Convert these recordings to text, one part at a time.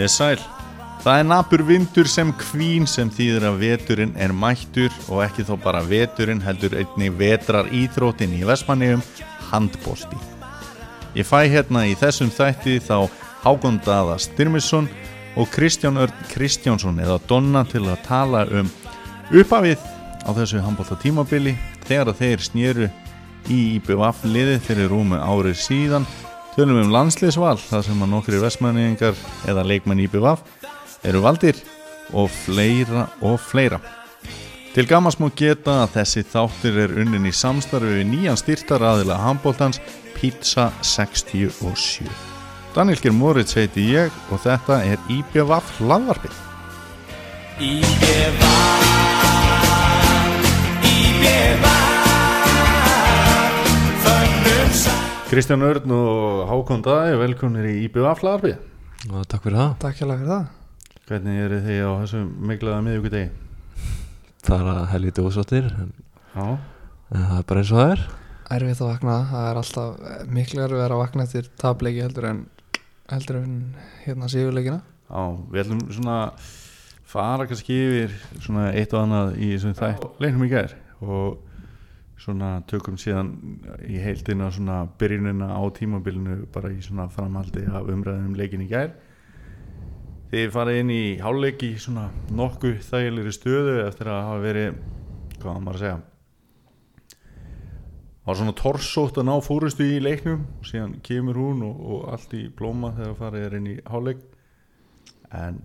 Komiði sæl. Það er napur vindur sem kvín sem þýðir að veturinn er mættur og ekki þó bara veturinn heldur einni vetrar íþrótin í Vestmanniðum handbólti. Ég fæ hérna í þessum þætti þá Hákon Daða Styrmisson og Kristján Örn Kristjánsson eða Donna til að tala um uppafið á þessu handbólta tímabili þegar þeir snýru í IBVF liði fyrir rúmu árið síðan tölum um landsliðsval þar sem að nokkri vestmanningar eða leikmenn IBVF eru valdir og fleira og fleira. Til gamans má geta að þessi þáttur er unnin í samstarfi við nýjan styrtar aðila handbóltans Pizza 67 Daniel Geir Moritz heiti ég og þetta er IBVF hlaðvarpið Kristján Örn og Hákon Dæði velkomnir í hlaðvarpið og takk fyrir það. Takk hjá fyrir það. Hvernig eru þið á þessum miklaða miðvíkudegi? það er að helviti ósáttir en, Já, en það er bara eins og það er. Erfitt að vakna, það er alltaf eh, miklu erfið að vakna eftir tapleiki heldur en heldur en hérna síðuleikina já, við ætlum svona fara kannski yfir svona eitt og annað í þessum þætt leiknum í gær. Og svona tökum síðan í heildina svona byrjunina á tímabilinu bara í svona framhaldi af umræðum leikin í gær. Þið farið inn í háleik í svona nokkuð þægilegri stöðu eftir að hafa verið hvað maður að segja var svona torsótt að ná fórustu í leiknum og síðan kemur hún og, og allt í blóma þegar farið er inn í háleik en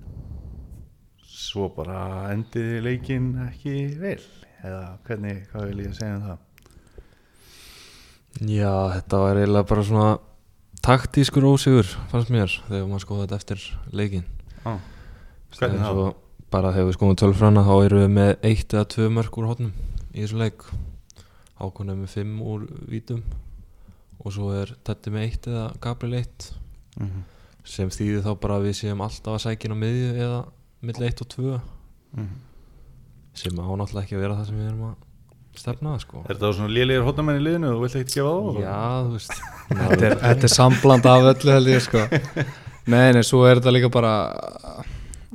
svo bara endiði leikin ekki vel eða hvernig, hvað vil ég segja um það já, þetta var eiginlega bara svona taktískur ósigur fannst mér þegar maður skoða þetta eftir leikin ah. Hvernig það? bara þegar við skoðum tölfræna þá erum við með eitt eða tvö mörg úr hótnum í þessu leik Hákon er með fimm úr vítum og svo er Tetti með eitt eða Gabriel eitt Mm -hmm. sem þýðir þá bara að við séum alltaf að á miðju eða milli eitt og tvö Mhm. sem á náttúrulega ekki að vera það sem við erum að stefna að sko Er þetta svona lélegir hóttamenn í liðinu og þú vilt ekkert gefa það á? Já, þú veist Þetta er, þetta er sambland af öllu held ég sko Nei, nei, svo er þetta líka bara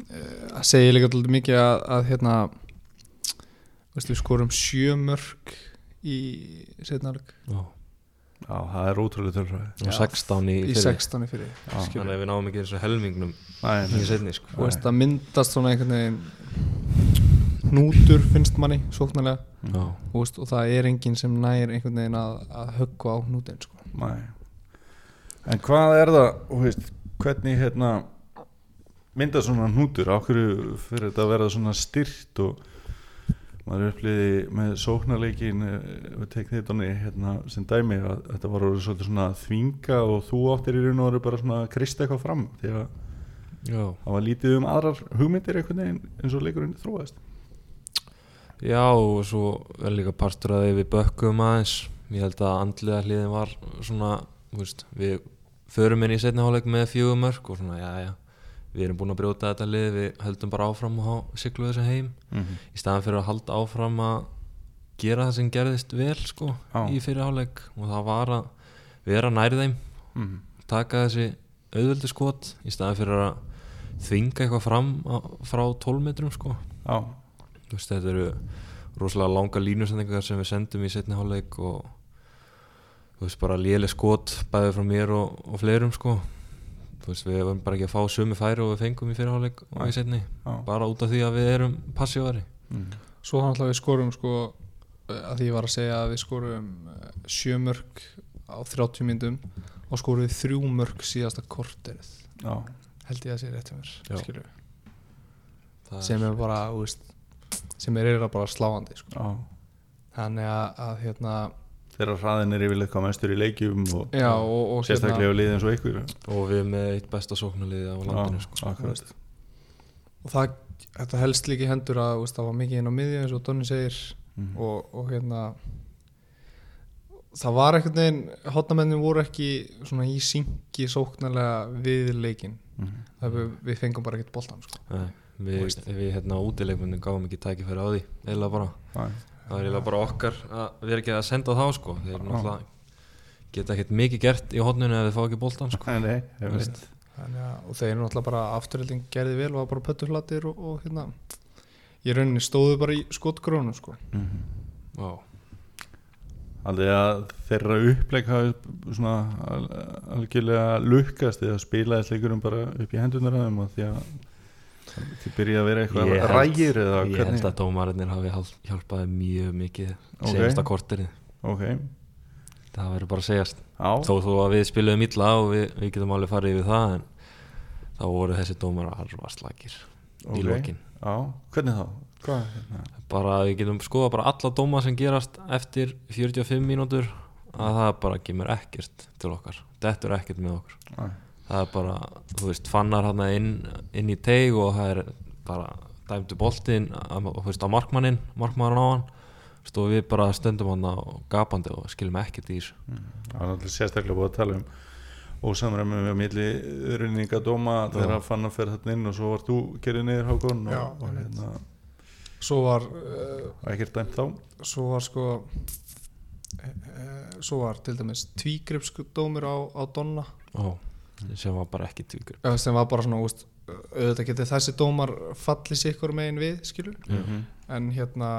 eh, að segja líka alltaf mikið að, að hérna við skorum sjö mörg í setnarleik Já, Já, það er ótrúlega tölfræði og Já, 16 í, í fyrri. 16 í fyrir Já. Þannig að við náum ekki þessu helmingnum Nei, í setni sko. og veist, það myndast svona einhvern veginn hnútur finnst manni sóknarlega. Já, og, veist, og það er enginn sem nær einhvern veginn að, að höggva á hnútin sko. Nei. En hvað er það, þú veist, hvernig hérna mynda svona hnútur, okkur fyrir þetta að vera svona styrt og maður uppliði með sóknarleikin við tekið þetta hérna, sem dæmi að þetta var svona þvinga og þú áttir í raun og veru bara svona að krista eitthvað fram því að já, það var lítið um aðrar hugmyndir einhvern veginn eins og leikurinn þróaðist já og svo er líka partur að við bökkum aðeins Ég held að andlega hliðin var svona veist, Við förum inn í setni hálfleik með fjögur mörg og svona, já, já Við erum búin að brjóta þetta lið, við höldum bara áfram og siglum þessu heim mm -hmm. í staðan fyrir að halda áfram að gera það sem gerðist vel sko Já. í fyrirháleik og það var að vera nær þeim Mhm. taka þessi auðvöldu skot í staðan fyrir að þvinga eitthvað fram á, frá 12 metrum sko Já, Þú veist, þetta eru rosalega langa línusendingar sem við sendum í setni hálfleik og þú veist bara léleg skot bæði frá mér og, og fleirum sko. Þú veist við varum bara ekki að fá sömu færi og við fengum í fyrirháleik og í setni já. Bara út af því að við erum passívari mm. Svo hann alltaf við skorum sko að því ég var að segja að við skorum eh, sjö mörg á 30 myndum og skorum við þrjú mörg síðasta korterið. Já, held ég að sé rétt við. Það sem er bara þú veist, sem er eiginlega bara sláandi sko. já þannig að, að hérna Þeirra hraðin er yfirleitt hvað mestur í leikjum og já og, og sérstaklega við liðið eins og ykkur og við með eitt besta sóknarliði á landinu sko. og það þetta helst líka í hendur að veist, það var mikið inn á miðju eins og Donni segir mm. og, og hérna það var einhvern veginn hotnamennin voru ekki svona í syngi sóknarlega við leikin mm. það við, fengum bara ekkert boltan sko. Nei, við, við hérna útileikmundin gáum ekki tækifæri á því eða bara, Næ, það er eiginlega bara okkar að vera ekki að senda þá sko. Þeir náttúrulega geta ekkert mikið gert í hotninu ef þið fá ekki boltan sko. Nei, nei, Þannig að, og þeir eru náttúrulega bara afturhilding gerði vel og var bara pöttuflatir og, og hérna ég rauninni stóðu bara í skotgrónu sko. Já, Aldrei að þeirra uppleik hafi svona al- algjörlega lukkast eða spilaði sleikurum bara upp í hendunar aðeim og því að þið byrja að vera eitthvað Ég held- rægir eða ég hvernig? held að dómarinnir hafi hjál- hjálpaði mjög mikið Ok. senasta korterið. Ok, það verður bara að segjast. Á, þó þó að við spiluðum illa og við, við getum alveg farið yfir það en þá voru þessi dómar alvar slagir Ok. í lokin. Á, hvernig þá? Hvað, hérna? bara við getum skoða bara alla dóma sem gerast eftir 45 mínútur að það bara kemur ekkert til okkar. Dettur ekkert með okkur. Æ, það er bara, þú veist, fannar hann inn, inn í teig og það er bara dæmdu boltinn á, þú veist, á markmannin, markmannin á hann. Og við bara stöndum hann á gapandi og skilum ekkert í þessu. Það er náttúrulega sérstaklega búið að tala um ósamræmi með milli runninga dóma þegar að fann að fer þarna inn og svo var þú gerðið niður hákon og, Já, og hérna, svo var uh, ekkert dæmt þá? svo var sko uh, svo var til dæmis tvígripsdómur á, á Donna. Ó, sem var bara ekki tvíkur eða sem var bara svona úst, auðvitað getið þessi dómar falli sikkur megin við skilur Mhm. en hérna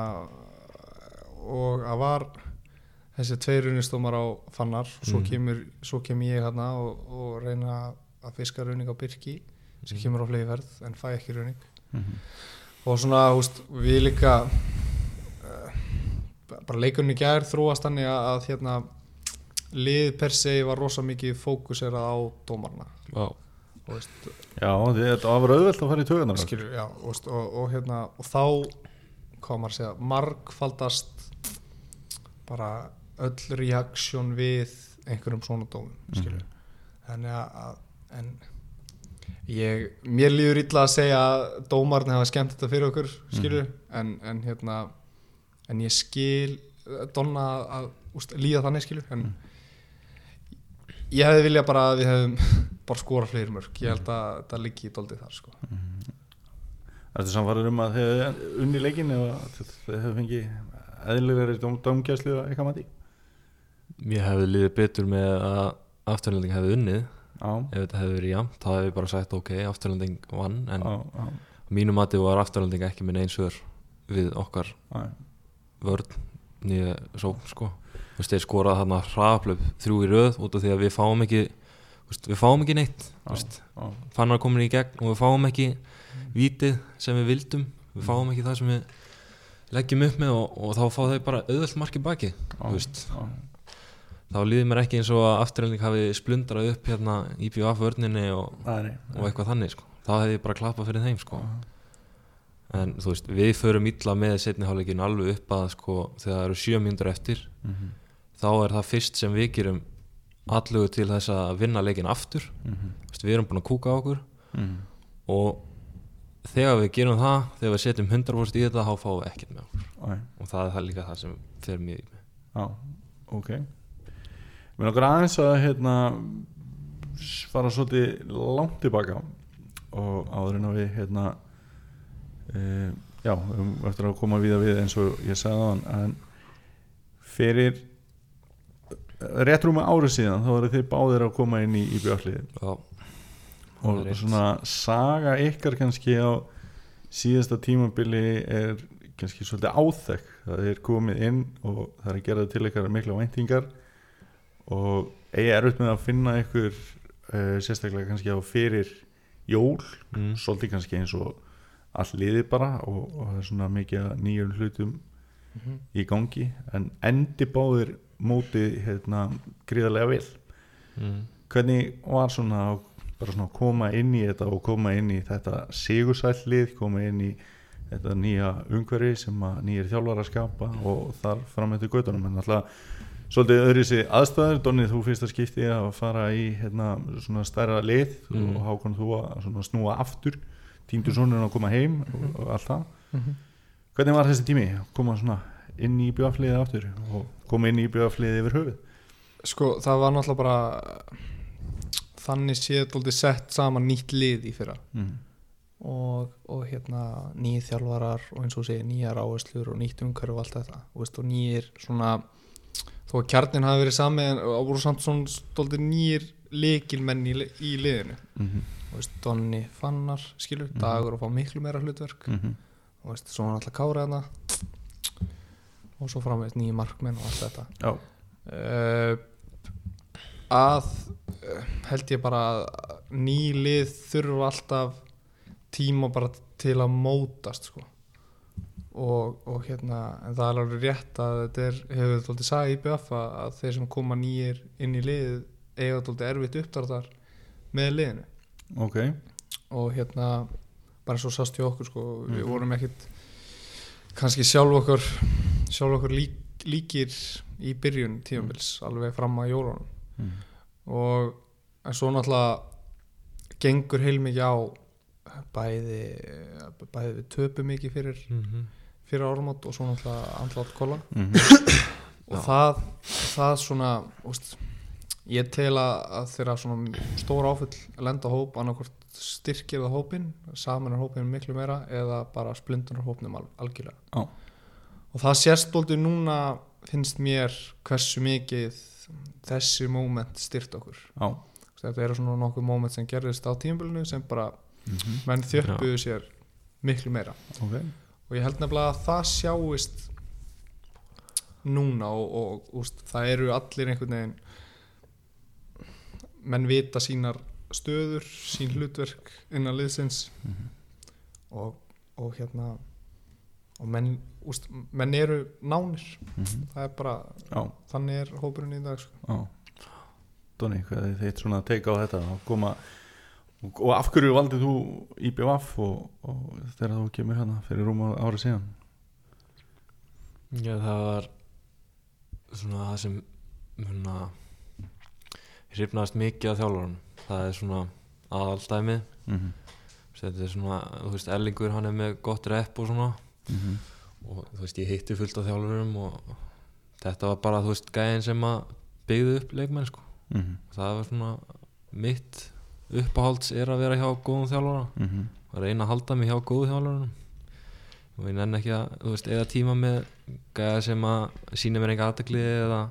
og að var þessi tveir runistómar á fannar svo, Mm. kemur, svo kem ég hérna og, og reyna að fiska runing á Birki sem Mm. kemur á fleiðverð en fæ ekki runing Mhm. og svona húst, við líka uh, bara leikunni gær þróast þannig að, að hérna lið per se var rosa mikið fókuserað á dómarna Já, og, veist, já, þetta var auðvelt að fara í tögunar skilur, já, og, veist, og, og, hérna, og þá að segja, margfaldast bara öll reaksjón við einhverjum svona dómum skilur þannig að, en ég, mér líður illa að segja að dómarni hafa skemmt þetta fyrir okkur skilur, en, en hérna en ég skil Donna að, að úst, líða þannig skilur en ég hefði viljað bara að við hefðum bara skora fleiri mörg, ég held að það liggi í doldið þar sko. Þetta samfarið um að þið hefði unni leikin eða þið hefði fengið eðlilegri dóm, dómgæslu eða eitthvað mati? Mér hefði liðið betur með að afturlending hefði unnið. Já, ef þetta hefði verið jafn, þá hefði ég bara sagt ok, afturlending vann en já, já, mínu mati var afturlending ekki með einsör við okkar já, vörn nýja sókn sko. Þú veist þeir skorað þarna hraðaplöf þrjú í röð út af því að við fáum ekki veist, við fáum ekki neitt fannar komin í gegn og við fáum ekki vítið sem við vildum. Við fáum ekki það sem við leggjum upp með og, og þá fá þau bara auðvöld marki baki þú veist, já, þá líður mér ekki eins og að afturhending hafi splundrað upp hérna IPVF vörninni og, og eitthvað þannig sko. þá hefði ég bara klappað fyrir þeim sko. En þú veist, við förum illa með setniháleikin alveg upp að sko, þegar það eru sjö mínútur eftir Mhm, þá er það fyrst sem við gerum allugu til þess að vinna leikin aftur. Mhm, Þú veist, við erum búin að kúka á okkur. Mhm. og þegar við gerum það þegar við setjum 100% í þetta þá fáum við ekkert með okkur. Æ, og það er það líka það sem fer mjög í mig. Já, ok. Mér langar aðeins að hérna fara svolítið langt tilbaka og áður en að við hérna e, já, um, eftir að koma við við eins og ég sagði á hann en fyrir rétt rúma árið síðan þá eru þið báðir að koma inn í, í björnliðin Já, og er svona saga ykkar kannski á síðasta tímabili er kannski svolítið áþekk. Það er komið inn og það er gerðið til ykkar mikla væntingar og eigi erfitt með að finna ykkur uh, sérstaklega kannski á fyrir jól mm. svolítið kannski eins og all liði bara og, og það er svona mikið nýjum hlutum í gangi. En endi báðir mótið hérna gríðarlega vel. Mm. hvernig var svona að bara svona koma inn í þetta og koma inn í þetta sigursællið, koma inn í þetta nýja umhverfi sem að nýjir þjálfar að skapa og þar fram eftir gautunum en alltaf svolítið öðru sig aðstæður, Donnið þú fyrst að skipti að fara í hérna, svona stærra lið Mm. og hákon þú að snúa aftur tíndur sonurinn að koma heim og, og allt það. Mhm. hvernig var þessi tími? Að koma svona inn í bjöfliðið aftur og koma inn í bjöfliðið yfir höfuð? Sko það var náttúrulega bara þannig séð dóldi sett saman nýtt lið í fyrra. Mm. og, og hérna nýjir þjálfarar og eins og segir nýjar áherslur og nýtt umhverf og allt þetta. Og, veist, og nýjir svona þó að kjarnin hafi verið sami og voru samt svona dóldi nýjir líkilmenn í, í liðinu. Mhm, Þú veist, Donni Fannar skilur, Mhm. dagur og fá miklu meira hlutverk. Mhm, og veist, svo hann alltaf kára hana og svo framveit nýju markmenn og allt þetta. Já, uh, að uh, held ég bara að ný lið þurfa alltaf tíma bara til að mótast sko. og, og hérna en það er alveg rétt að þetta er hefur þóttið sagði í BF að þeir sem koma nýjir inn í lið eiga þóttið erfitt uppdráttar með liðinu ok og hérna bara svo sást hjá okkur sko, við Mhm. vorum ekkit kannski sjálf okkur sjálf okkur lík, líkir í byrjun tíumvils alveg fram að jólunum Mhm, og en svo náttúrulega gengur heilmikið á bæði bæði við töpum mikið fyrir Mhm. fyrir áramót og svo náttúrulega andlátt kolla mhm, og Já. það, það svona úst, ég tel að, að þeirra svona stóra áfull lenda á hóp annarkvort styrkir það hópin saminar hópin miklu meira eða bara splindunar hópnum al, algjörlega. Já. og það sérst bólti núna finnst mér hversu mikið þessi moment styrt okkur. Já, þetta eru svona nokkuð moment sem gerðist á tímabilinu sem bara mhm, menn þjöppuðu sér miklu meira. Ok. Og ég held nefnilega að það sjáist núna og, og úst, það eru allir einhvern veginn menn vita sínar stöður, sín hlutverk innan liðsins. Mhm. og, og hérna og menn, úst, menn eru nánir, mhm, það er bara Já, þannig er hópurinn í dag sko. já. Donni, hvað er þitt svona að teika á þetta? Að koma og, og af hverju valdið þú IBVF og, og þegar þú kemur hérna fyrir rúma ára síðan? Já, það var svona það sem svona, hrifnaðist mikið af þjálfurinn það er svona aðaldæmið. Mhm, þetta er svona, þú veist, Erlingur hann er með gott rep og svona. Mhm, og þú veist, ég hitti fullt af þjálfurum og þetta var bara, þú veist, gæðin sem að byggði upp leikmenn, sko. Mhm, það var svona mitt uppáhalds er að vera hjá góðum þjálfara mhm, að reyna að halda mig hjá góðu þjálfurunum og ég nenni ekki að, þú veist, eða tíma með gæða sem að sína mér enga aðtekli eða,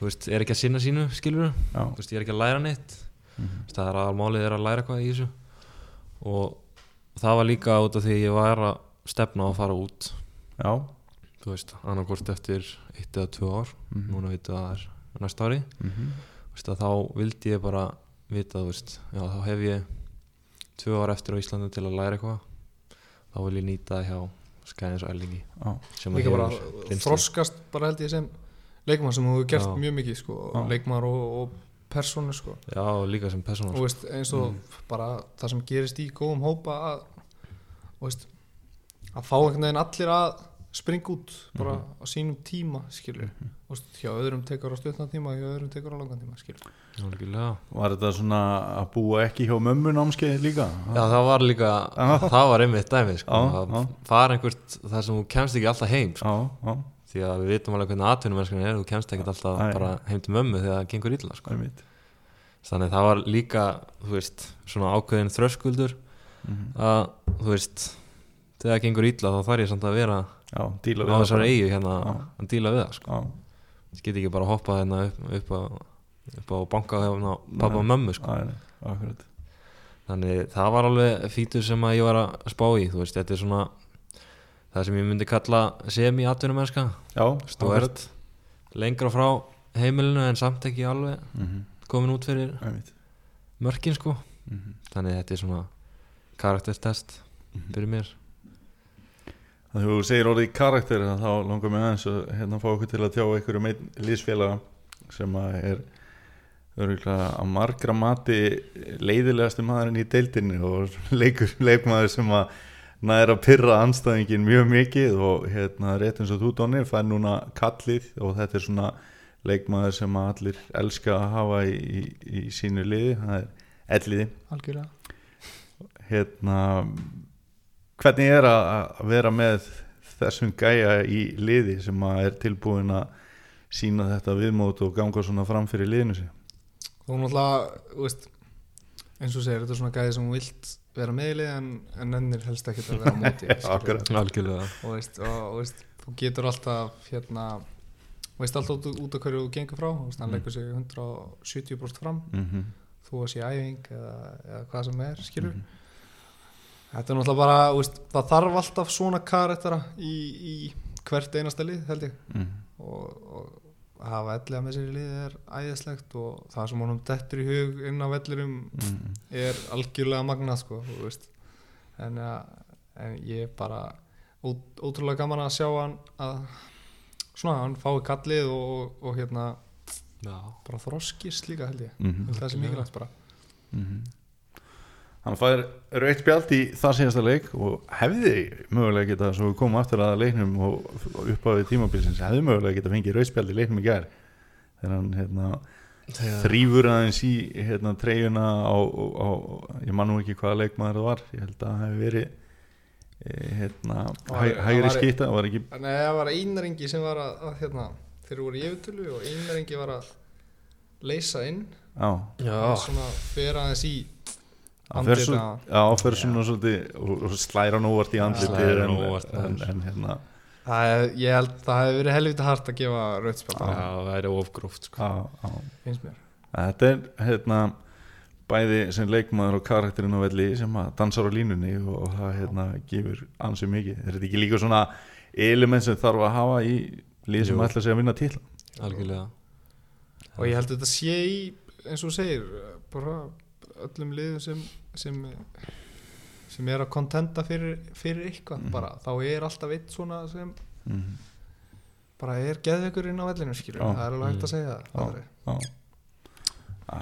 veist, er ekki að sinna sínu skilur, já. Þú veist, ég er ekki að læra neitt. Þú veist, það er að málið er að læra hvað í þessu. Og það var líka út af því ég var að stefna að fara út. Já, þú veist, annarkvort eftir eitt eða tvö ár, mhm, núna veitum við að það er næsta ári, mhm, þú veist, að þá vildi ég bara vita, þú veist, já, þá hef ég tvö ár eftir á Íslandi til að læra eitthvað. Þá vil ég nýta það hjá skæðins og ellingi já, sem að bara hefur þroskast bara held ég sem leikmann sem þú hefur gert Já. mjög mikið sko, leikmann og, og persónu sko. já, og líka sem persóna og veist, eins og Mm. bara það sem gerist í góðum hópa að, veist, að fá einhvern veginn allir að springa út bara Mhm. á sínum tíma skilur Mhm. og veist, hjá öðrum tekur á stuttan tíma hjá öðrum tekur á langan tíma skilur. Var þetta svona að búa ekki hjá mömmu námskeið líka? Já, það var líka, það var einmitt dæmi sko, að fara einhvert þar sem þú kemst ekki alltaf heim sko. Já, já, því að við vitum alveg hvernig atvinnumennskan er þú kemst ekki alltaf Æ. bara heim til mömmu þegar það gengur illa sko. þannig það var líka, veist svona ákveðin þröskuldur mhm, að, þú veist þegar það gengur illa þá þarf ég samt að vera Já, á við þessar bara. eigu hérna Já. að díla við það sko. Ég get ekki bara að hoppa hérna upp, upp, á, upp á banka hérna pappa og mömmu sko. akkurat þannig það var alveg fítur sem að ég var að spá í þú veist, þetta er svona það sem ég myndi kalla semi-atvinnumennska Já, þú ert lengra frá heimilinu en samt ekki alveg mhm, komin út fyrir mörkin sko. Mhm, þannig þetta er svona karaktertest mhm. fyrir mér. Þegar þú segir orðið karakter þá langar mig aðeins að hérna fá okkur til að tjá einhverjum einn liðsfélaga sem að er örgulega að margra mati leiðilegasti maðurinn í deildinni og leikur leikmaður sem að næra að pyrra anstæðingin mjög mikið og hérna rétt eins og þú Donni fær núna kallið og þetta er svona leikmaður sem allir elska að hafa í, í, í sínu liði, það er elliði. Algjörlega. Hérna hvernig er að vera með þessum gæja í liði sem að er tilbúin að sína þetta viðmót og ganga svona fram fyrir liðinu sig þú náttúrulega, þú veist eins og segir, þetta er svona gæði sem vilt vera meðlið en, en ennir helst ekki að vera á móti og, veist, og, og veist, þú getur alltaf hérna veist alltaf út, út af hverju þú gengur frá þú veist, hann Mm. leggur sig 170% fram. Mhm, þú að sé æfing eða, eða hvað sem er skilur mhm. þetta er náttúrulega bara, þú veist, það þarf alltaf svona karaktera í, í hvert einasta lið held ég. Mhm. og, og að hafa ellega með sér í liði er æðislegt og það sem honum dettur í hug inn á vellirum Mhm. er algjörlega magnað sko, þú veist en, ja, en ég er bara ó, ótrúlega gaman að sjá hann að svona, hann fái kallið og, og hérna Já, bara þroskist líka held ég. Ég held það sem mikilvægt bara Mhm. Hann fær rautt spjald í það síðasta leik og hefði mögulega geta, svo komum aftur að leiknum og og upp á því tímabilsins, hefði mögulega geta fengið rautt spjald í leiknum í gær. Þegar hann hérna, þrýfur aðeins í hérna, treyjuna á, á, á, ég man nú ekki hvaða leikmaður það var, ég verið e, hérna, hæ, hægri skýta, ekki Nei, það var einarengi sem var að, að hérna, þeir voru í yfirtölu og einarengi var að leysa inn. Já, svona fer aðeins í fer andlitið svo, fer svona svolítið og, og slæra hann óvart í hann en, óvart, en, hérna Það er, ég held það hefði verið helvita hart að gefa rauðspjald Já. já, það er ofgróft sko. finnst mér Þetta er hérna bæði sem leikmaður og karakterinn á velli sem að dansar á línunni og, og það hérna gefur ansið mikið. Er þetta ekki líka svona element sem þarf að hafa í lið sem ætla sig að vinna til? algjörlega og ég held að þetta sé í eins og þú segir bara öllum liðum sem sem, sem er að kontenta fyrir, fyrir eitthvað Mhm. bara, þá er alltaf eitt svona sem Mm. bara er geðveikur inn á vellinu skilur, það er alveg hægt að Mm. segja það Já. Já.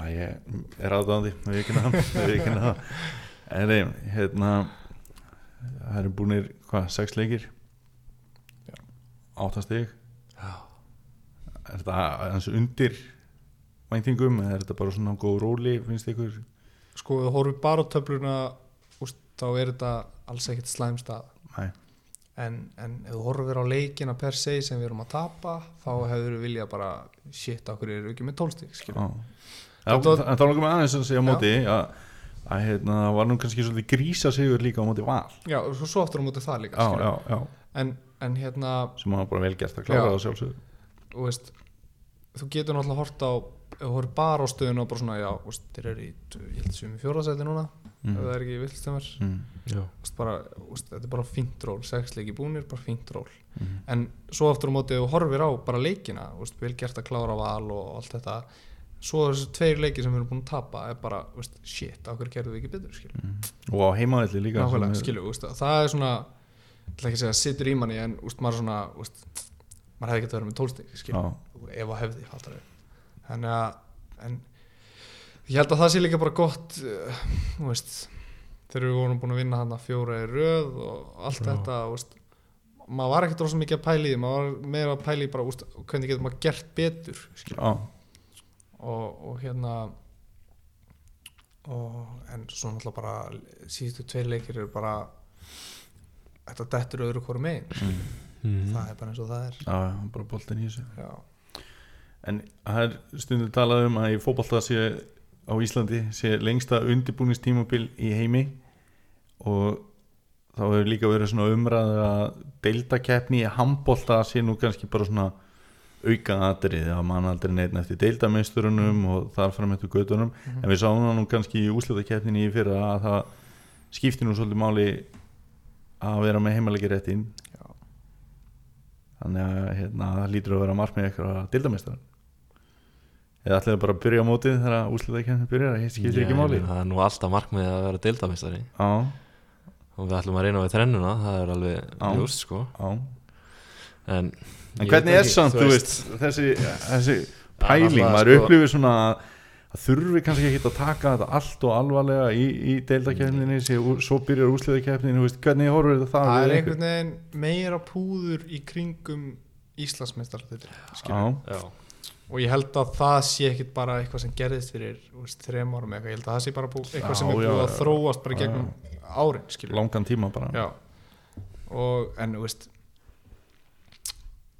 Ég er aðdáðandi, við ekki það. En nei, hérna, það eru búinir, hvað, sex leikir? Já. Áttastig? já, Er þetta eins undir væntingum eða er þetta bara svona góð róli, finnst ykkur? Sko, þú horfir bara á töfluna úst, þá er þetta alls ekkert slæm stað Nei. en, en ef þú horfir á leikina per se sem við erum að tapa þá hefur við viljað bara shit, okkur eru við ekki með tólstík en þá langar mig aðeins að segja á móti að, að hérna, það var nú kannski svolítið grísa sigur líka á móti val. Já, og svo, svo aftur á móti það líka já, já, En, en hérna sem var bara vel gert að klára það sjálfsög þú veist þú getur náttúrulega hort á horfir bara á stöðuna og bara svona já, veist, þeir eru í, ég held sem í fjórðasæti núna ef það er ekki vilstumar mm. þetta er bara fínt ról sex leiki búnir, bara fínt ról. Mm. en svo aftur á móti ef þú horfir á bara leikina, veist, vel gert að klára val og allt þetta svo þessu tveir leiki sem við erum búin að tapa er bara, veist, shit, okkur gerðum við ekki betur Mm. og á heimaðalli líka er- þú veist, það er svona ég ætla ekki að segja, situr í manni en, maður svona, maður hefði getað verið með tólstík, ef að hefði fattar við þannig að en, ég held að það sé líka bara gott uh, veist þegar við vorum búin að vinna hann að fjóra í röð og allt Já. þetta veist, maður var ekkert rosa mikið að því maður var meira að pæla í bara úst, hvernig getur maður gert betur og, og hérna og en svo náttúrulega bara síðustu tveir leikir eru bara þetta dettur öðru hvoru megin mm. Mhm. það er bara eins og það er já, bara boltin í þessu já, en það er stundum talað um að í fótbolta sé á Íslandi sé lengsta undirbúningstímabil í heimi og þá hefur líka verið svona umræð að deildakeppni í handbolta sé nú kannski bara svona auka atrið að mann aldrei neitt eftir deildameisturunum og þar fram eftir gödunum en við sáum það nú kannski í úslitakeppninni í fyrra að það skipti nú svolítið máli að vera með heimalegi réttin Já. þannig að hérna, það lítur að vera markmið eitthvað deildameistur eða ætlaði bara að byrja á mótið þegar úslitakeppnin byrjar? Það Já, ekki máli. það er nú alltaf markmið að vera deildamistari Já, og við ætlum að reyna við þrennuna það er alveg Já. ljóst sko. Já. En, En hvernig er samt, þú veist, þessi, þessi pæling, náttúrulega, maður sko- upplifir svona að að þurfi kannski ekki að taka þetta allt og alvarlega í, í deildakefninni svo byrjar veist, hvernig horfir þetta það það er einhvern veginn meira púður í kringum Já, og ég held að það sé ekkit bara eitthvað sem gerðist fyrir veist, þrem árum eitthvað, ég held að það sé bara eitthvað sem er búið að þróast bara gegnum árin skilur. langan tíma bara. Já. Og en þú veist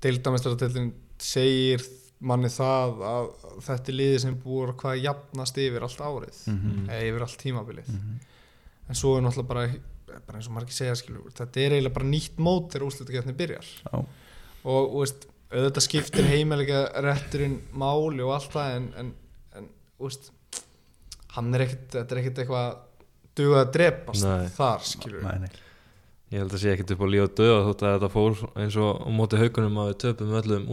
deildamestaratilin segir manni það að þetta er liði sem búið að hvað jafnast yfir allt árið Mhm, eða yfir allt tímabilið. Mhm. en svo er náttúrulega bara, bara eins og margir segja skilur, þetta er eiginlega bara nýtt mót þegar úrslutakefni byrjar. Já, og þú veist, auðvitað skiptir heimilega rétturinn máli og allt það en, en, en úst, hann er ekkit þetta er ekkit eitthvað dugað að drepast Nei. þar skilur Nei, nei. Ég held að sé ekkert upp á líf og döða þótt að þetta fór eins og á móti haugunum að við töpum öllum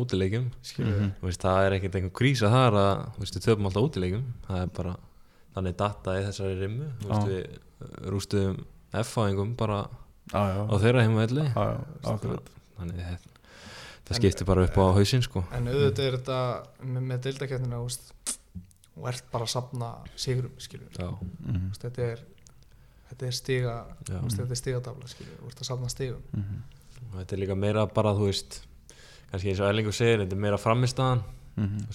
Mhm. Þú veist, það er ekkert einhver krísa þar að þú veist, við töpum alltaf útileikjum það er bara þannig data í þessari rimmu Þú veist, Já. við rústuðum F-fæðingum bara já, á þeirra heimavelli þannig það, það skiptir bara upp á hausinn sko. en auðvitað er þetta með, með deildakefnina og ert bara að safna sigurum Mhm, Úst, þetta er þetta er stiga þetta er stigatafla skilur þú ert að safna stigum. Mhm, og þetta er líka meira bara þú veist kannski eins og Erlingur segir, þetta er meira framistaðan mhm,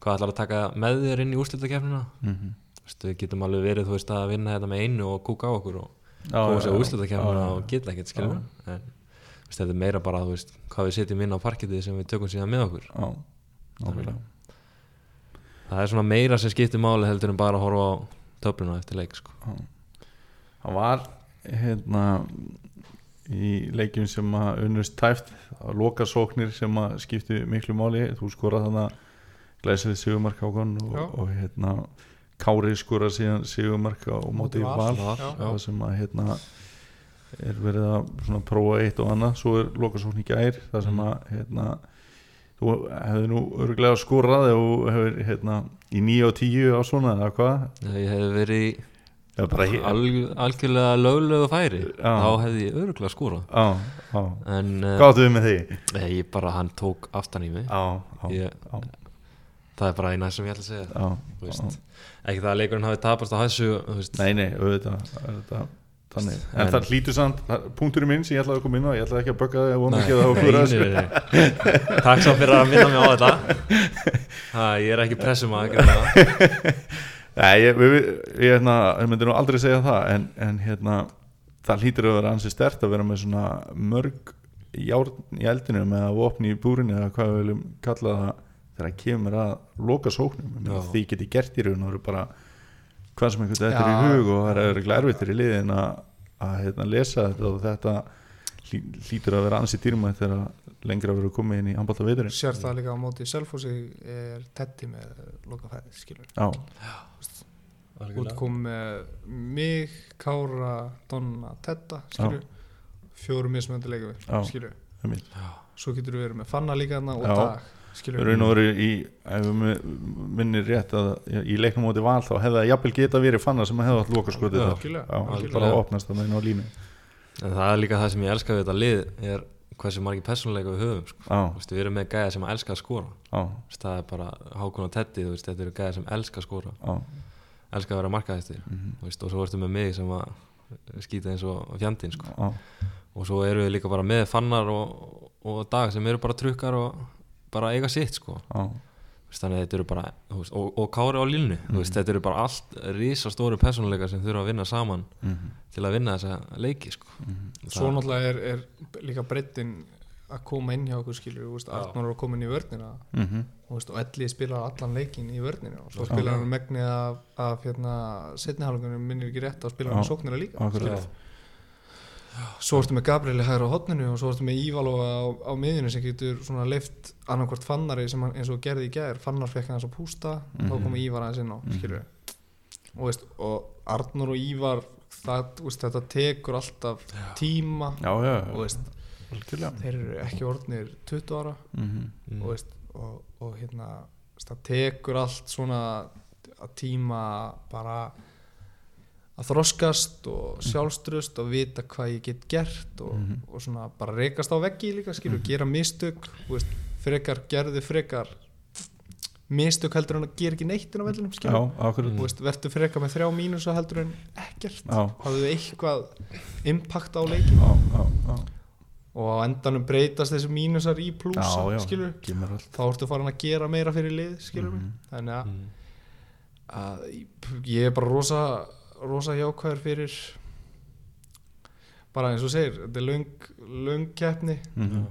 hvað ætlar að taka með þér inn í úrslitakefnina mhm. Við getum alveg verið þú veist að vinna þetta með einu og kúka á okkur og koma sér já, og geta ekkert skilur en þetta er meira bara þú veist hvað við setjum inn á parketið sem við tökum síðan með okkur. Já, nákvæmlega. Það er svona meira sem skiptir máli heldur en bara að horfa á töfluna eftir leik sko. hann var hérna í leikjum sem að unnust tæft að loka sóknir sem að skipti miklu máli. Þú skorað þannig að glæsið Sigumark ákon og, Já. og hérna Kári skorað síðan Sigumark á móti val, Val, það sem að hérna er verið að prófa eitt og annað. Svo er lokasókn í gær það sem að hérna þú hefði nú örglega skorað ef þú hefur hérna í 9 og 10 á svona eða hvað? Ég hefði verið í alg, algjörlega löglegu færi. Já. þá hefði ég öruglega skúrað Já, já. En Hvað áttu við með því? ég bara, hann tók aftan í mig. Já, já, Ég- það er bara eina sem ég ætla að segja ekki það að leikurinn hafi tapast á veist, Nei, nei, auðvitað þannig En, það hlýtur samt, það- punkturinn minn sem ég ætlaði að koma inn á Ég ætlaði ekki að bögga þig að vona ekki að það okkur nei, nei. Takk svo fyrir að minna mig á þetta. Ha, Ég er ekki pressum að Nei, ég, við, ég, hérna, ég myndi nú aldrei segja það En, en hérna, það hlýtur að vera ansi stert að vera með svona mörg járn í eldinu með að vopni í búrinu eða hvað við viljum kalla það þegar það kemur að loka sóknum Ég því geti gert í raun og veru bara hvað sem einhvern þetta er í hug og það er glærvittir í liðin að, að hérna, lesa þetta og þetta hlý, hlýtur að vera ansi dýrmætt þegar lengra verður komið inn í handbólta veiturinn sér það líka á móti Selfossi er tetti með lokafæði skilur. Já, útkom með mig, Kára, Donna, Tetta skilur, fjórum mismöndi leikum Já. skilur, svo getur við verið með Fanna líka þarna og Já. Dag raun og veru í ef við minnir rétt að í leiknum móti val þá hefði það jafnvel geta verið fanna sem hefði átt loka skotið þar. bara að opnast það inn á línu En það er líka það sem ég elska við þetta lið er hversu margir persónuleika við höfum sko. Veist, Við erum með gæða sem elska að skora. Veist, Það er bara Hákon og veist, Þetta eru gæða sem elska að skora. Já. Elska að vera markaðistir mhm, og svo ertu með mig sem að skýta eins og fjandinn sko. Og svo eru við líka bara með fannar og, og dag sem eru bara trukkar og bara eiga sitt sko. já, Þú veist, þannig að þetta eru bara þú veist, og, og kári á línu mm. veist, þetta eru bara allt risastóru persónuleika sem þurfa að vinna saman mhm, til að vinna þessa leiki sko. mhm, svo náttúrulega er, er líka breyttin að koma inn hjá okkur skilur, þú veist. Arnur er að koma inn í vörnina mhm, þú veist, og Elli spilar allan leikin í vörninu og svo spilar hann megnið af, af hérna, setnihalgunum minnir ekki rétt að spila hann Já. sóknina líka akkurat svo ertu með Gabrieli hægra á hotninu og svo ertu með Ívalóa á, á miðjunu sem getur svona leift annarkvort fannari sem hann, eins og gerði í gær. Fannar fekk hann að pústa þá Mhm. komu Ívar aðeins inn á Mhm. skilur og, veist, og Arnur og Ívar það, veist, þetta tekur alltaf tíma. Já, já, og veist, þeir eru ekki orðnir 20 ára. Mhm, mm. og, veist, og, og hérna það tekur allt svona að tíma bara að þroskast og sjálfstrust og vita hvað ég get gert og, Mhm. og svona bara reykast á veggi líka skilur, gera mistök þú veist, frekar, gerðu frekar mistök heldur en að gera ekki neitt inn á vellinum Já, skilur verður frekar með þrjá mínusa heldur en ekkert. Hafðu eitthvað impact á leikin já, já, já. Og á endanum breytast þessi mínusar í já, skilur. kemur allt. Þá ertu farin að gera meira fyrir lið skilur Mhm. þannig að, Mm. að ég er bara rosa rosa jákvæður fyrir bara eins og segir þetta er löng, löng keppni Mhm,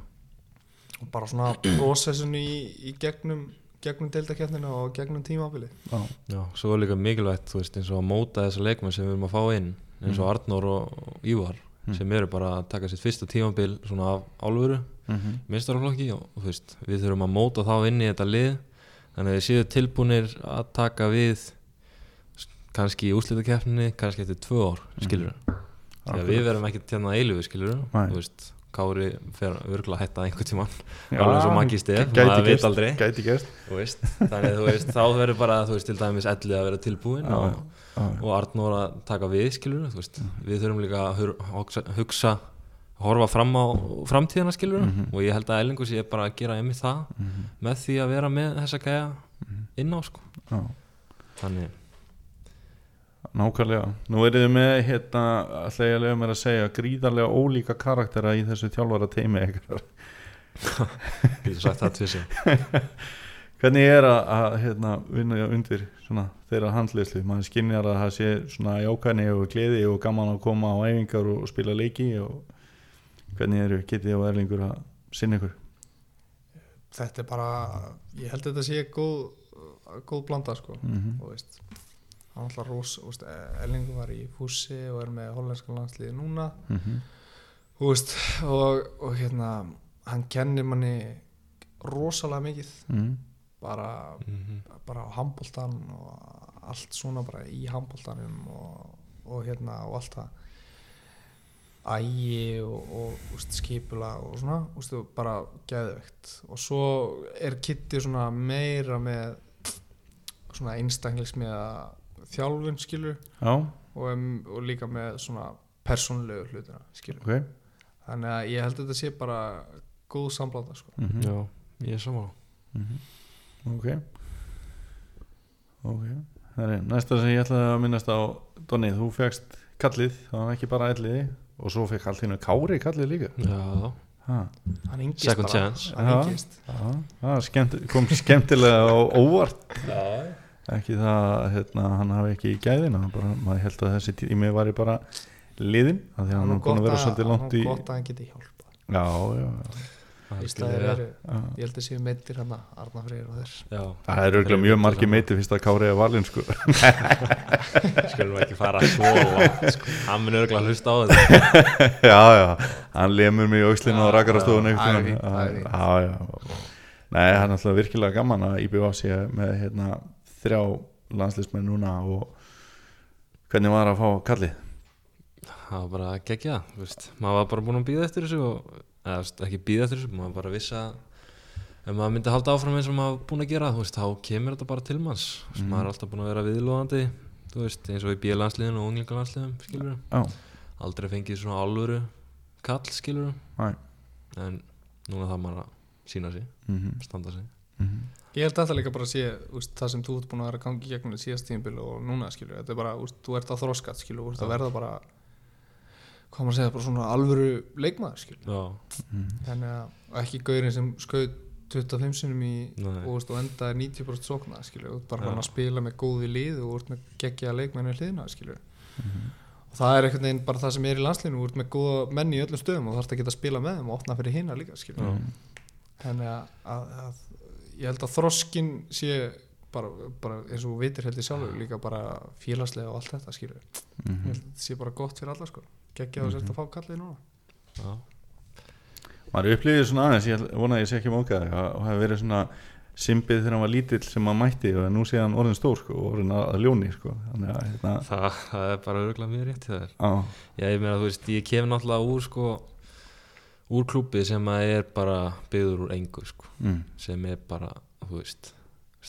og bara svona prosessun í, í gegnum gegnum deildakeppnina og gegnum tímabili Já, Já, svo er líka mikilvægt þú veist, eins og að móta þessa leikmenn sem við erum að fá inn eins og Mm. Arnór og Ívar Mm. sem eru bara að taka sitt fyrsta tímabil svona af álfuru Mhm. meistaraflokki og þú veist, við þurfum að móta þá inn í þetta lið þannig að þið séu tilbúnir að taka við kannski í úslitakeppninni kannski eftir tvö ár, skilur mm. Akkurat. við verðum ekki tjena eilifu, skilur Nei. þú veist, Kári fer örgulega að hætta einhvern tímann Já, alveg eins og Maggi Stef, maður veit aldrei Gæti gerst þú veist, þannig þú veist, þá verður bara þú veist, til dæmis ellið að vera tilbúin Já, og, já, og Arnór að taka við skilur, þú veist, við þurfum líka að hugsa, horfa fram á framtíðina skilur Mhm. og ég held að Ellingur sé bara að gera einmitt það Mhm. með því að vera með þessa gæja inn á sko já. þannig, Nákvæmlega, nú eru þið með hérna, ætla ég að lega mér að segja gríðarlega ólíka karaktera í þessu þjálfara teimi ykkar. getur sagt það tvissi Hvernig er að, að hérna, vinna undir svona, þeirra handliðslu? Maður skinnjar að það sé svona jákvæðni og gleði og gaman að koma á æfingar og spila leiki og hvernig eru getið og erlingur að sinna ykkur? þetta er bara ég held að þetta sé góð, góð blanda sko Mm og veist hann alltaf rós, þú veist, Ellingur var í fússi og er með hollenskan landsliði núna. -hmm. þú veist, og, og hérna hann kennir manni rosalega mikið. Mm bara, Mhm. bara á handbóltan og allt svona bara í handbóltanum og, og hérna og allt það. Ægi og, og úst, skipula og svona úst, bara geðvegt og svo er Kitty svona meira með svona einstaklis með þjálfun skilur Já, og, um, og líka með svona persónlegu hlutina skilur ok. Þannig að ég held að þetta sé bara góð samblanda sko. mm já, ég er saman Ok. Ok. Það er næsta sem ég ætlaði að minnast á Donni, þú fegst kallið það var ekki bara elliði og svo fekk allt hérna Kári kallið líka. Já, ha. hann yngist Second bara. chance. hann yngist Já, það skemmt, kom skemmtilega á óvart. Já. Ekki það að hérna, hann hafi ekki gæðina bara, maður held að þessi tími var bara liðin, af því að hann er búin að vera svolítið langt í gott að hann geti hjálpa já, já, já, að eru, ég held að séu meittir hann Arna Freyr og þeir já. það er auðvitað mjög margir meiti fyrst að Kári er valinn sko. skulum ekki fara svo sko. hann mun örgulega hlusta á þetta já, já, hann lemur mig í auslinu og rakar á stofunni já, já. Nei, það er náttúrulega virkilega gaman að IBV sé með hérna, þrjá landslismenn núna og hvernig var að fá kallið? Það var bara gegja maður var bara búin að býða eftir þessu og, eða ekki býða eftir þessu, maður bara vissi að ef maður myndi halda áfram eins og maður var búin að gera veist, þá kemur þetta bara til manns. Mm. Maður er alltaf búin að vera viðlóðandi veist, eins og í bílansliðinu og unglingalandsliðum skilur já, aldrei fengið svona alvöru kall skilur en núna það maður að sína sig mm standa sig Ég held að þetta líka bara að sé úst, það sem þú ert búin að vera að gangi í gegnum þetta síðast tímabil og núna skilur, þetta er bara, úst, þú ert að þroskat skilur, þú ert að verða bara hvað maður að segja, bara svona alvöru leikmaður skilur, já, þannig að og ekki gaurinn sem skaut 25 sinum í og, úst, og endaði 90% sókna skilur, þú ert bara að spila með góði lið og ert með geggja leikmennu hliðina skilur Mhm. og það er einhvern veginn bara það sem er í landslinu þú ert með góða menn í öllum stöðum og þarfst að geta að ég held að þroskin sé bara, bara eins og þú vitir held ég sjálfur líka bara félagslega og allt þetta skilur ég Mhm. held að þetta sé bara gott fyrir alla sko. Geggja að setja að fá kallið núna. Já, maður upplýðið svona aðeins, ég vona að ég sé ekki mókað og hefði verið svona simbið þegar hann var lítill sem maður mætti og nú sé hann orðin stór sko, og orðin að, að ljóni sko. þannig að hérna, það, það er bara örgulega mjög rétt í það á, Já, ég meina, þú veist, ég kem náttúrulega úr sko úr klúbbi sem að er bara byggður úr engu sko, mm, sem er bara, þú veist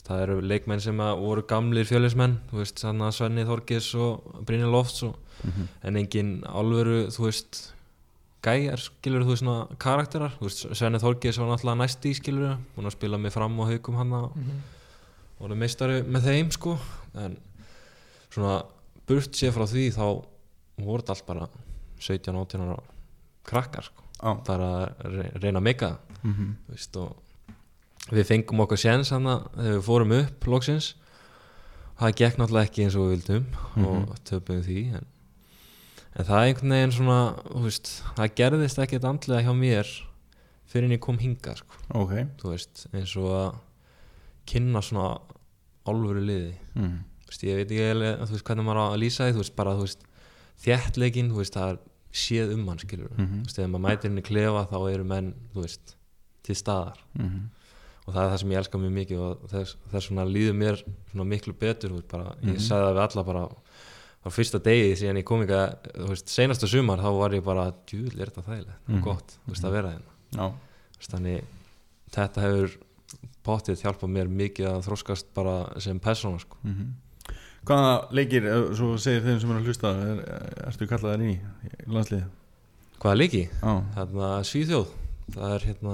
það eru leikmenn sem að voru gamlir fjölismenn, þú veist, þannig að Svenni Þorgis og Brynja Lofts og, mhm, en engin alvöru, þú veist gæjar, skilur þú veist, svona karakterar, þú veist, Svenni Þorgis var náttúrulega næst í, skilur búin að spila mig fram og haugum hann og voru meistari með þeim, sko. En svona burt sér frá því þá voru þetta allt bara 17-18 ára krakkar, sko á, bara reyna að meika veist, og við fengum okkur séns þegar við fórum upp loksins. Það gekk náttúrulega ekki eins og við vildum og töpum því en, en það er einhvern veginn svona veist, það gerðist ekkert andlega hjá mér fyrir en ég kom hinga sko, ok. Þú veist, eins og að kynna svona álfuru liði. Mm, veist, ég veit ekki veist, hvernig maður að lýsa því þú veist, bara, þú veist, þjættleikin þú veist, það er séð um hann skilur Mhm. þú veist, þegar maður mætir í klefa þá eru menn, þú veist, til staðar Mhm. og það er það sem ég elska mjög mikið og svona líður mér miklu betur veist, bara, ég Mhm. sagði það við alla bara á fyrsta degi síðan ég kom veist, senasta sumar þá var ég bara djúvill er þetta þægilegt Mhm. og gott þú veist, að vera hérna þannig þetta hefur pottið hjálpað mér mikið að þróskast bara sem persóna sko. Hvaða leikir, svo segir þeim sem eru að hlusta er, ertu kallaðar í, í landsliði? Hvað er leiki? Já, Hérna, Svíþjóð. Það er hérna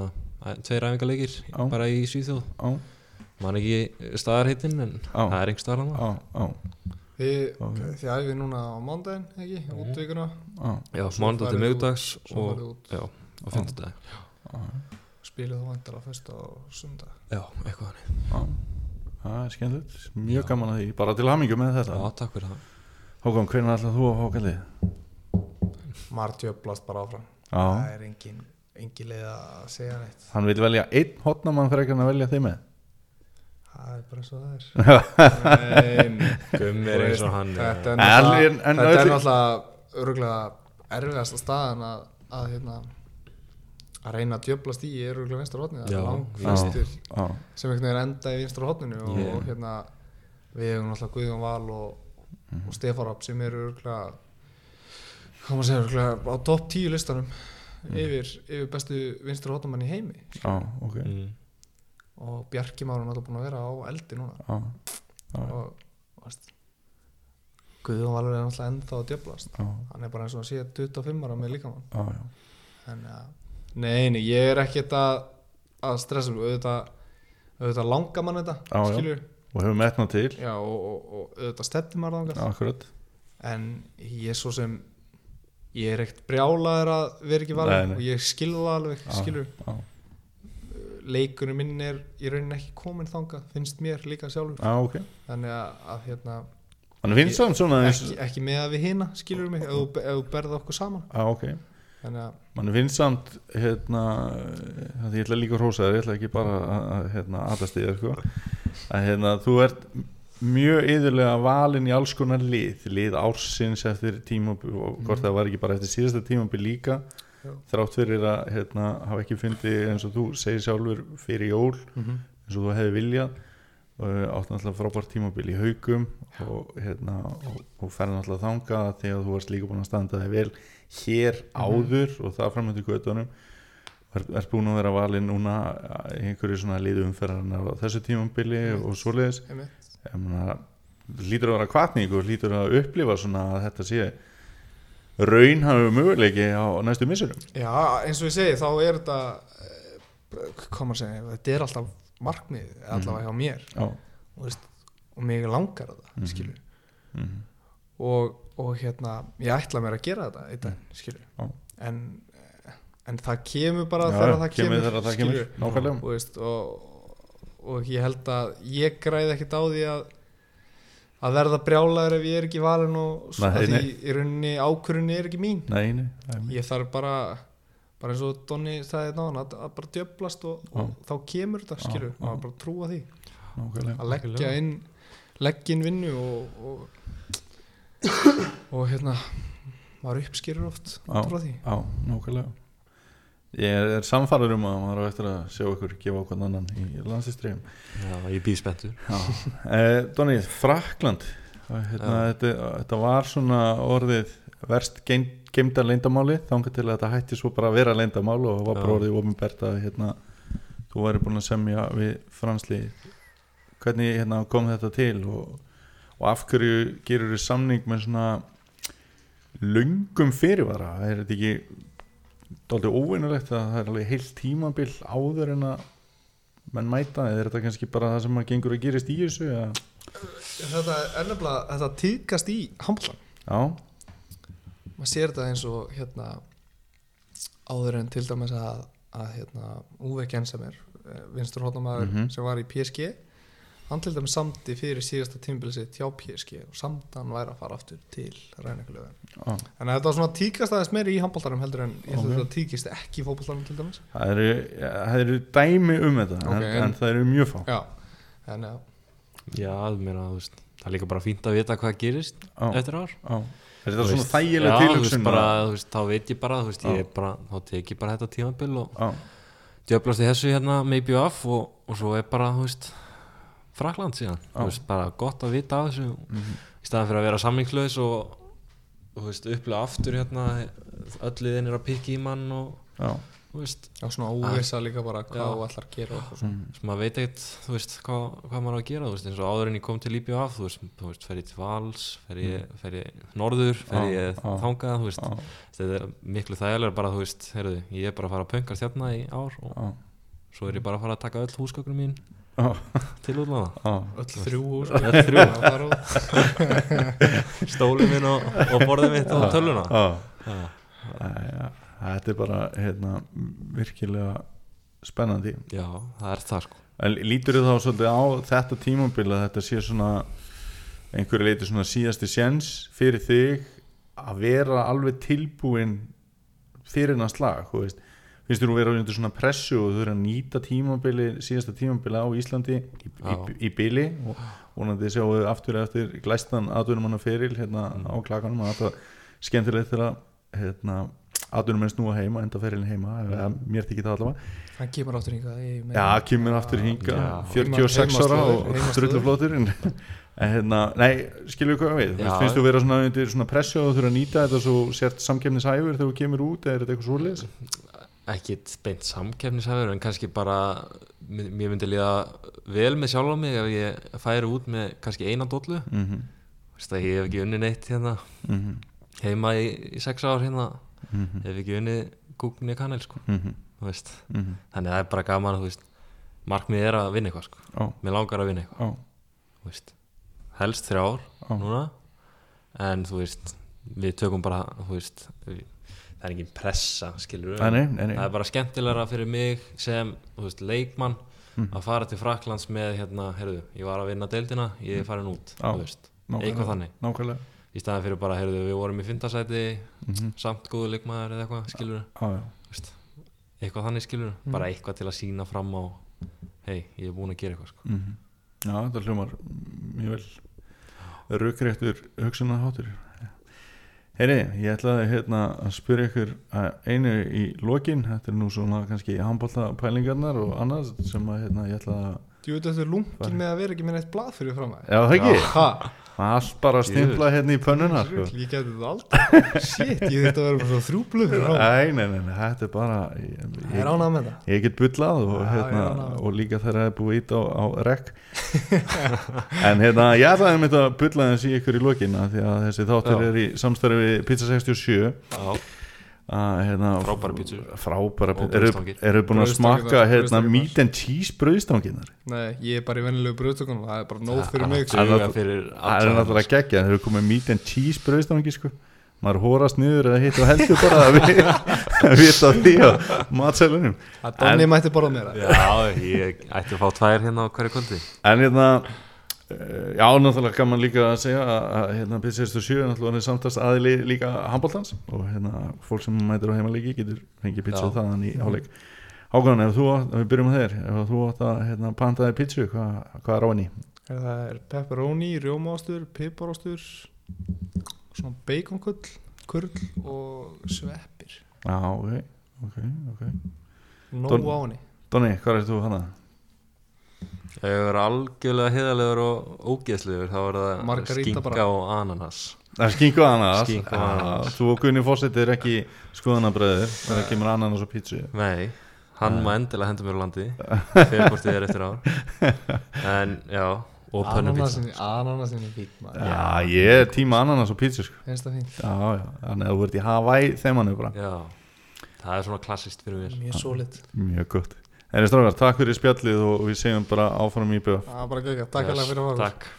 tveir æfingarleikir Já. bara í Svíþjóð. Já, man ekki staðarheitin en það er einhver staðar hann já, já, Þið, æfið núna á mándaginn, ekki? Útvíkuna já, mánudag til Svo og, og já, Spilið þú vantar á fyrsta og sunda Já, eitthvað hann já. Það er skemmtilegt, mjög gaman að því, bara til hamingju með þetta. Já, takk fyrir það. Hákon, hvernig ætlað þú að fá kallið? Martjöflast bara áfram. Já, Það er engin, engin leið að segja neitt. Hann vil velja einn hotnamann fyrir að velja þig með. Það er bara og það er. Nei, Gummi er eins og hann Þetta er náttúrulega er öruglega erfiðasta staðan að, að hérna að reyna að djöblast í er öruglega vinstra hodni það er Já, sem einhvern veginn enda í vinstra hodninu og, Ég- og hérna við hefum náttúrulega Guðjón Val og, Mhm. og Stefán Rapp sem eru öruglega hvað maður segja öruglega á topp 10 listanum Mhm. yfir, yfir bestu vinstra hodnumann í heimi. Já, ok, mm. og Bjarki Már er náttúrulega búin að vera á eldi núna. Já, já, og veist, Guðjón Valur er náttúrulega ennþá að djöblast já, hann er bara eins og að sé 25 ára með líkamann. Já, já. þannig að nei, nei, ég er ekkert að, að stressa mig. Auðvitað, auðvitað langar mann þetta Já, já. skilur, Og hefur metnað til, já, og, og, og auðvitað stefnir maður þangað. Akkurat. en ég er svo sem ég er ekkert brjálaður að vera ekki valin og ég skilur það alveg Já, skilur, Já, leikunum minn er í rauninni ekki komin þangað, finnst mér líka sjálfur. Já, ok. þannig að, að hérna, eins ekki, ekki með að við hina skilur mig, ef þú- berða okkur saman. Já, ok. Mann finnst samt, hérna, ég ætla líka að hrósa þér, ég ætla ekki bara að, hérna, aðast í þér, sko. Að, hérna, þú ert mjög yðurlega valinn í alls konar lið, lið ársins eftir tímabil og hvort það var ekki bara eftir síðasta tímabil líka, Já. þrátt fyrir að, hérna, hafa ekki fundið eins og þú segir sjálfur fyrir jól, eins og þú hefði viljað og átt náttúrulega frábært tímabil í haugum og, hérna, og, og ferði náttúrulega þangað þegar þú varst líka búin að standa þig vel hér áður og það framöndu göttunum er, er búin að vera valinn núna einhverju svona liðu umferðarnar á þessu tímabili og svoleiðis. Ég meina, lítur að vera kvartning og lítur að upplifa svona að þetta sé raun hafi möguleiki á næstu missurum Já, eins og ég segi, þá er þetta hvað maður segja, þetta er alltaf markmið, allavega hjá mér. Og, veist, og mig langar það, Mhm. skilur mm og, og hérna, ég ætla mér að gera þetta eitt dag, skilur Já. en, en það kemur bara þegar það kemur kemur, það kemur, og, veist, og, og ég held að ég græði ekkert á því að að verða brjálaður ef ég er ekki valin og Nei, að nei. því í rauninni ákvörunni er ekki mín. Nei, ég þarf bara bara eins og Donni sagði náðan að, að bara djöblast og, og þá kemur þetta skilur, já. maður bara trúa því. Nákvæmlega. Að leggja inn leggja inn vinnu og og, og hérna maður uppskýrur oft því. Já, nákvæmlega. Ég er samfarður um að maður á eftir að sjá ykkur gefa okkur annan í landsistrifum Já, ég býð spenntur. Eh, Donni, Frakland hérna, þetta, þetta var svona orðið verst geim- geimda leyndamáli þangar til að þetta hætti svo bara að vera leyndamáli og var bara orðið ofinbært að hérna, þú væri búin að semja við fransli hvernig hérna, kom þetta til og, og af hverju gerur þið samning með svona löngum fyrirvara er þetta ekki dálítið óvinnulegt að það er alveg heilt tímabil áður en að menn mæta eða er þetta kannski bara það sem að gengur að gerist í þessu eða? þetta er nefnilega, þetta tíðkast í handlan já, maður sér þetta eins og hérna áður en til dæmis að, að hérna Uwe Gensemer vinstur hóttamæður Mhm. sem var í PSG hann til dæmis samdi fyrir síðasta tímbil sitt hjá PSG og samt hann væri að fara aftur til ræningalöðin já. Þannig að þetta var svona tíkast aðeins meiri í handbóltarum heldur en ég held að þetta tíkist ekki í fótbóltarum til dæmis. Það, eru, það eru dæmi um þetta Ok, en, en- en það eru mjög fá. Já, en já, Já, meina, veist, það er líka bara fínt að vita hvað gerist já, eftir ár. Já. Er þetta svona þægileg veist, þá veit ég bara, veist, ég bara þá tek ég bara þetta tímabil og Já, djöflast í þessu hérna maybe off og, og svo er bara, þú veist Frakland síðan, Já. þú veist, bara gott að vita af þessu. Mhm, í staðan fyrir að vera samlingslaus og, þú veist, upplega aftur hérna öll liðin er að pikki í mann og já, þú veist, og svona óvissa líka bara hvað Já. þú ætlar að gera og svona. sem maður veit ekkert þú veist, hvað, hvað maður á að gera þú veist, eins og áður en ég kom til IBF þú veist, þú veist fer ég til Vals, fer ég, fer ég norður, fer Já, ég já. þangað þú veist, já, þetta er miklu þægilega bara, þú veist, heyrðu, ég er bara að fara að pöngast hérna í ár og já, svo er ég bara að fara að taka öll húsgögnum mín. já, til útláða öll þrjú stólið minn og, og borðið mitt og tölvuna. já. Já. Æja, Þetta er bara hérna, virkilega spennandi. Já, það er það sko. En lítur þið þá svolítið á þetta tímabil að þetta sé svona einhverju leiti svona síðasti séns fyrir þig að vera alveg tilbúin fyrir hennar slag þú veist, finnst þér að vera undir svona pressu og þú eru að nýta tímabili síðasta tímabili á Íslandi í, í, í bili og vonandi sjáum við aftur eftir glæstan atvinnumanna feril hérna á klakanum. Og þetta skemmtilegt þegar hérna, atvinnumenn snúa heima enda ferilin heima, eða mér þykir það allavega. Hann kemur í meira. Já, kemur aftur hinga Já. 46 ára Heimaslóðir, og strulluflótur en hérna, nei, skilur við hvað við finnst þú vera svona undir svona pressu og þú þurfa að nýta þetta svo sért samkefnishæfur þegar þú kemur út eða er þetta eitthvað? Ekkit beint samkeppnishæfur en kannski bara mér myndi líða vel með sjálf á mig ef ég færi út með kannski eina dollu Mm -hmm. Vist að ég hef ekki unni neitt hérna Mm -hmm. heima í, í sex ár hérna Mm -hmm. hef ekki unni kúkni kanel sko veist. Mm þannig að það er bara gaman veist markmið er að vinna eitthvað sko -hmm. mér langar að vinna eitthvað veist. helst þrjár ó, núna en þú veist við tökum bara þú veist við, það er engin pressa skilur nei. það er bara skemmtilegra fyrir mig sem veist, leikmann Mhm. að fara til Fraklands með hérna, heyrðu, ég var að vinna deildina ég er farin út, þú veist eitthvað þannig, Nákvæmlega í staðan fyrir bara heyrðu, við vorum í fyndarsæti, mm -hmm. samt góðu leikmaður eða eitthvað, skilur Já, já, eitthvað þannig skilur, Mhm. bara eitthvað til að sína fram á hei, ég er búin að gera eitthvað sko. mm já, þetta hljómar mjög vel rökréttur hugsunarháttur Heyri, ég ætlaði hérna að spyrja ykkur að einu í lokin, þetta er nú svona kannski handbólta pælingarnar og annað sem að hérna, ég ætlaði að Þú veit þetta er lungin með að vera ekki með neitt blað fyrir fram að Já, það ekki, Ha, allt bara stimpla hérna í pönnuna sko. ég geti þetta aldrei. Shit, ég þetta að vera með svona þrjú blöð fyrir fram Nei, nei, nei, þetta er bara ég, ég, ég get bullað og, hérna, og líka þegar það er búið ít á, á rekk. En hérna, ég ætlaði með þetta bulla þess í ykkur í lokina því að þessi þáttur Já. er í samstarfi Pizza 67 Já, að, hérna, Frábærar pizzur. Frábæra pizzur. Eru, búin að smakka hérna, meat and cheese brauðstanginar Nei, ég er bara í venjulegu bröðtökunum Það er bara nóg fyrir Það mig sko. að Það er náttúrulega geggja, þeir eru komið meat and cheese brauðstangi sko. Maður hórast niður eða hitt og heldur bara að við að vita því á matsælunum Það Donni mætti borða meira. Já, ég ætti að fá tvær hérna á hverju kvöldi. En hérna já, náttúrulega kann man líka að segja að, að hérna Pizza 67 er náttúrulega samtast aðili líka handbóltans og hérna fólk sem mætir á heimalegi getur fengið pizza þaðan í áleik Hákan, ef þú, átt- við byrjum að þér ef þú átt að hérna, pantaði pizzu hvað, hvað er á henni? Það er pepperoni, rjómaástur, piparástur Svona baconkull, kurl og sveppir. Já, ok, ok, ok. Nóg Don- á henni. Donni, hvað er þú hana? Ef ég verður algjörlega heiðalegur og ógeðslegur þá er það skinka og ananas. Það er skinku ananas? Og Já, ananas. Þú og Gunni Fósett er ekki skoðanabræðir þegar það kemur ananas og pítsu? Nei, hann má endilega henda mér úr landi fyrir hvort þið er eftir ár. En já, og pönnupizza Ananasin Ananasin er maður. Já, ég er tíma ananas og pítsu sko. Það þannig að þú ert í Hawaii þeimanu bara. Já, það er svona klassist fyrir mér. Mjög sólit Mjög gott En strákar, takk fyrir spjallið og við segjum bara áfram í bjöf Það var bara gegga Takk alveg fyrir að fara Takk